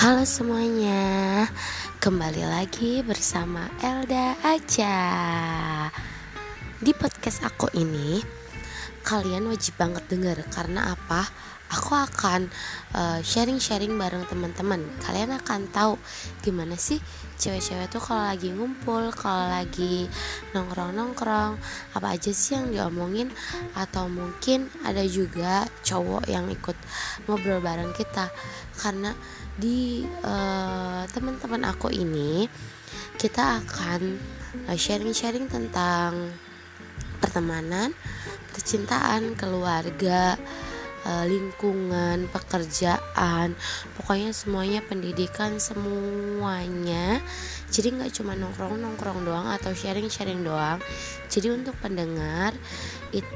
Halo semuanya, kembali lagi bersama Elda aja. Di podcast aku ini, kalian wajib banget denger karena apa? Aku akan uh, sharing-sharing bareng teman-teman. Kalian akan tahu gimana sih cewek-cewek tuh kalau lagi ngumpul, kalau lagi nongkrong-nongkrong, apa aja sih yang diomongin atau mungkin ada juga cowok yang ikut ngobrol bareng kita karena di uh, teman-teman aku ini kita akan uh, sharing-sharing tentang pertemanan, percintaan, keluarga, uh, lingkungan, pekerjaan, pokoknya semuanya pendidikan semuanya. Jadi nggak cuma nongkrong nongkrong doang atau sharing sharing doang. Jadi untuk pendengar itu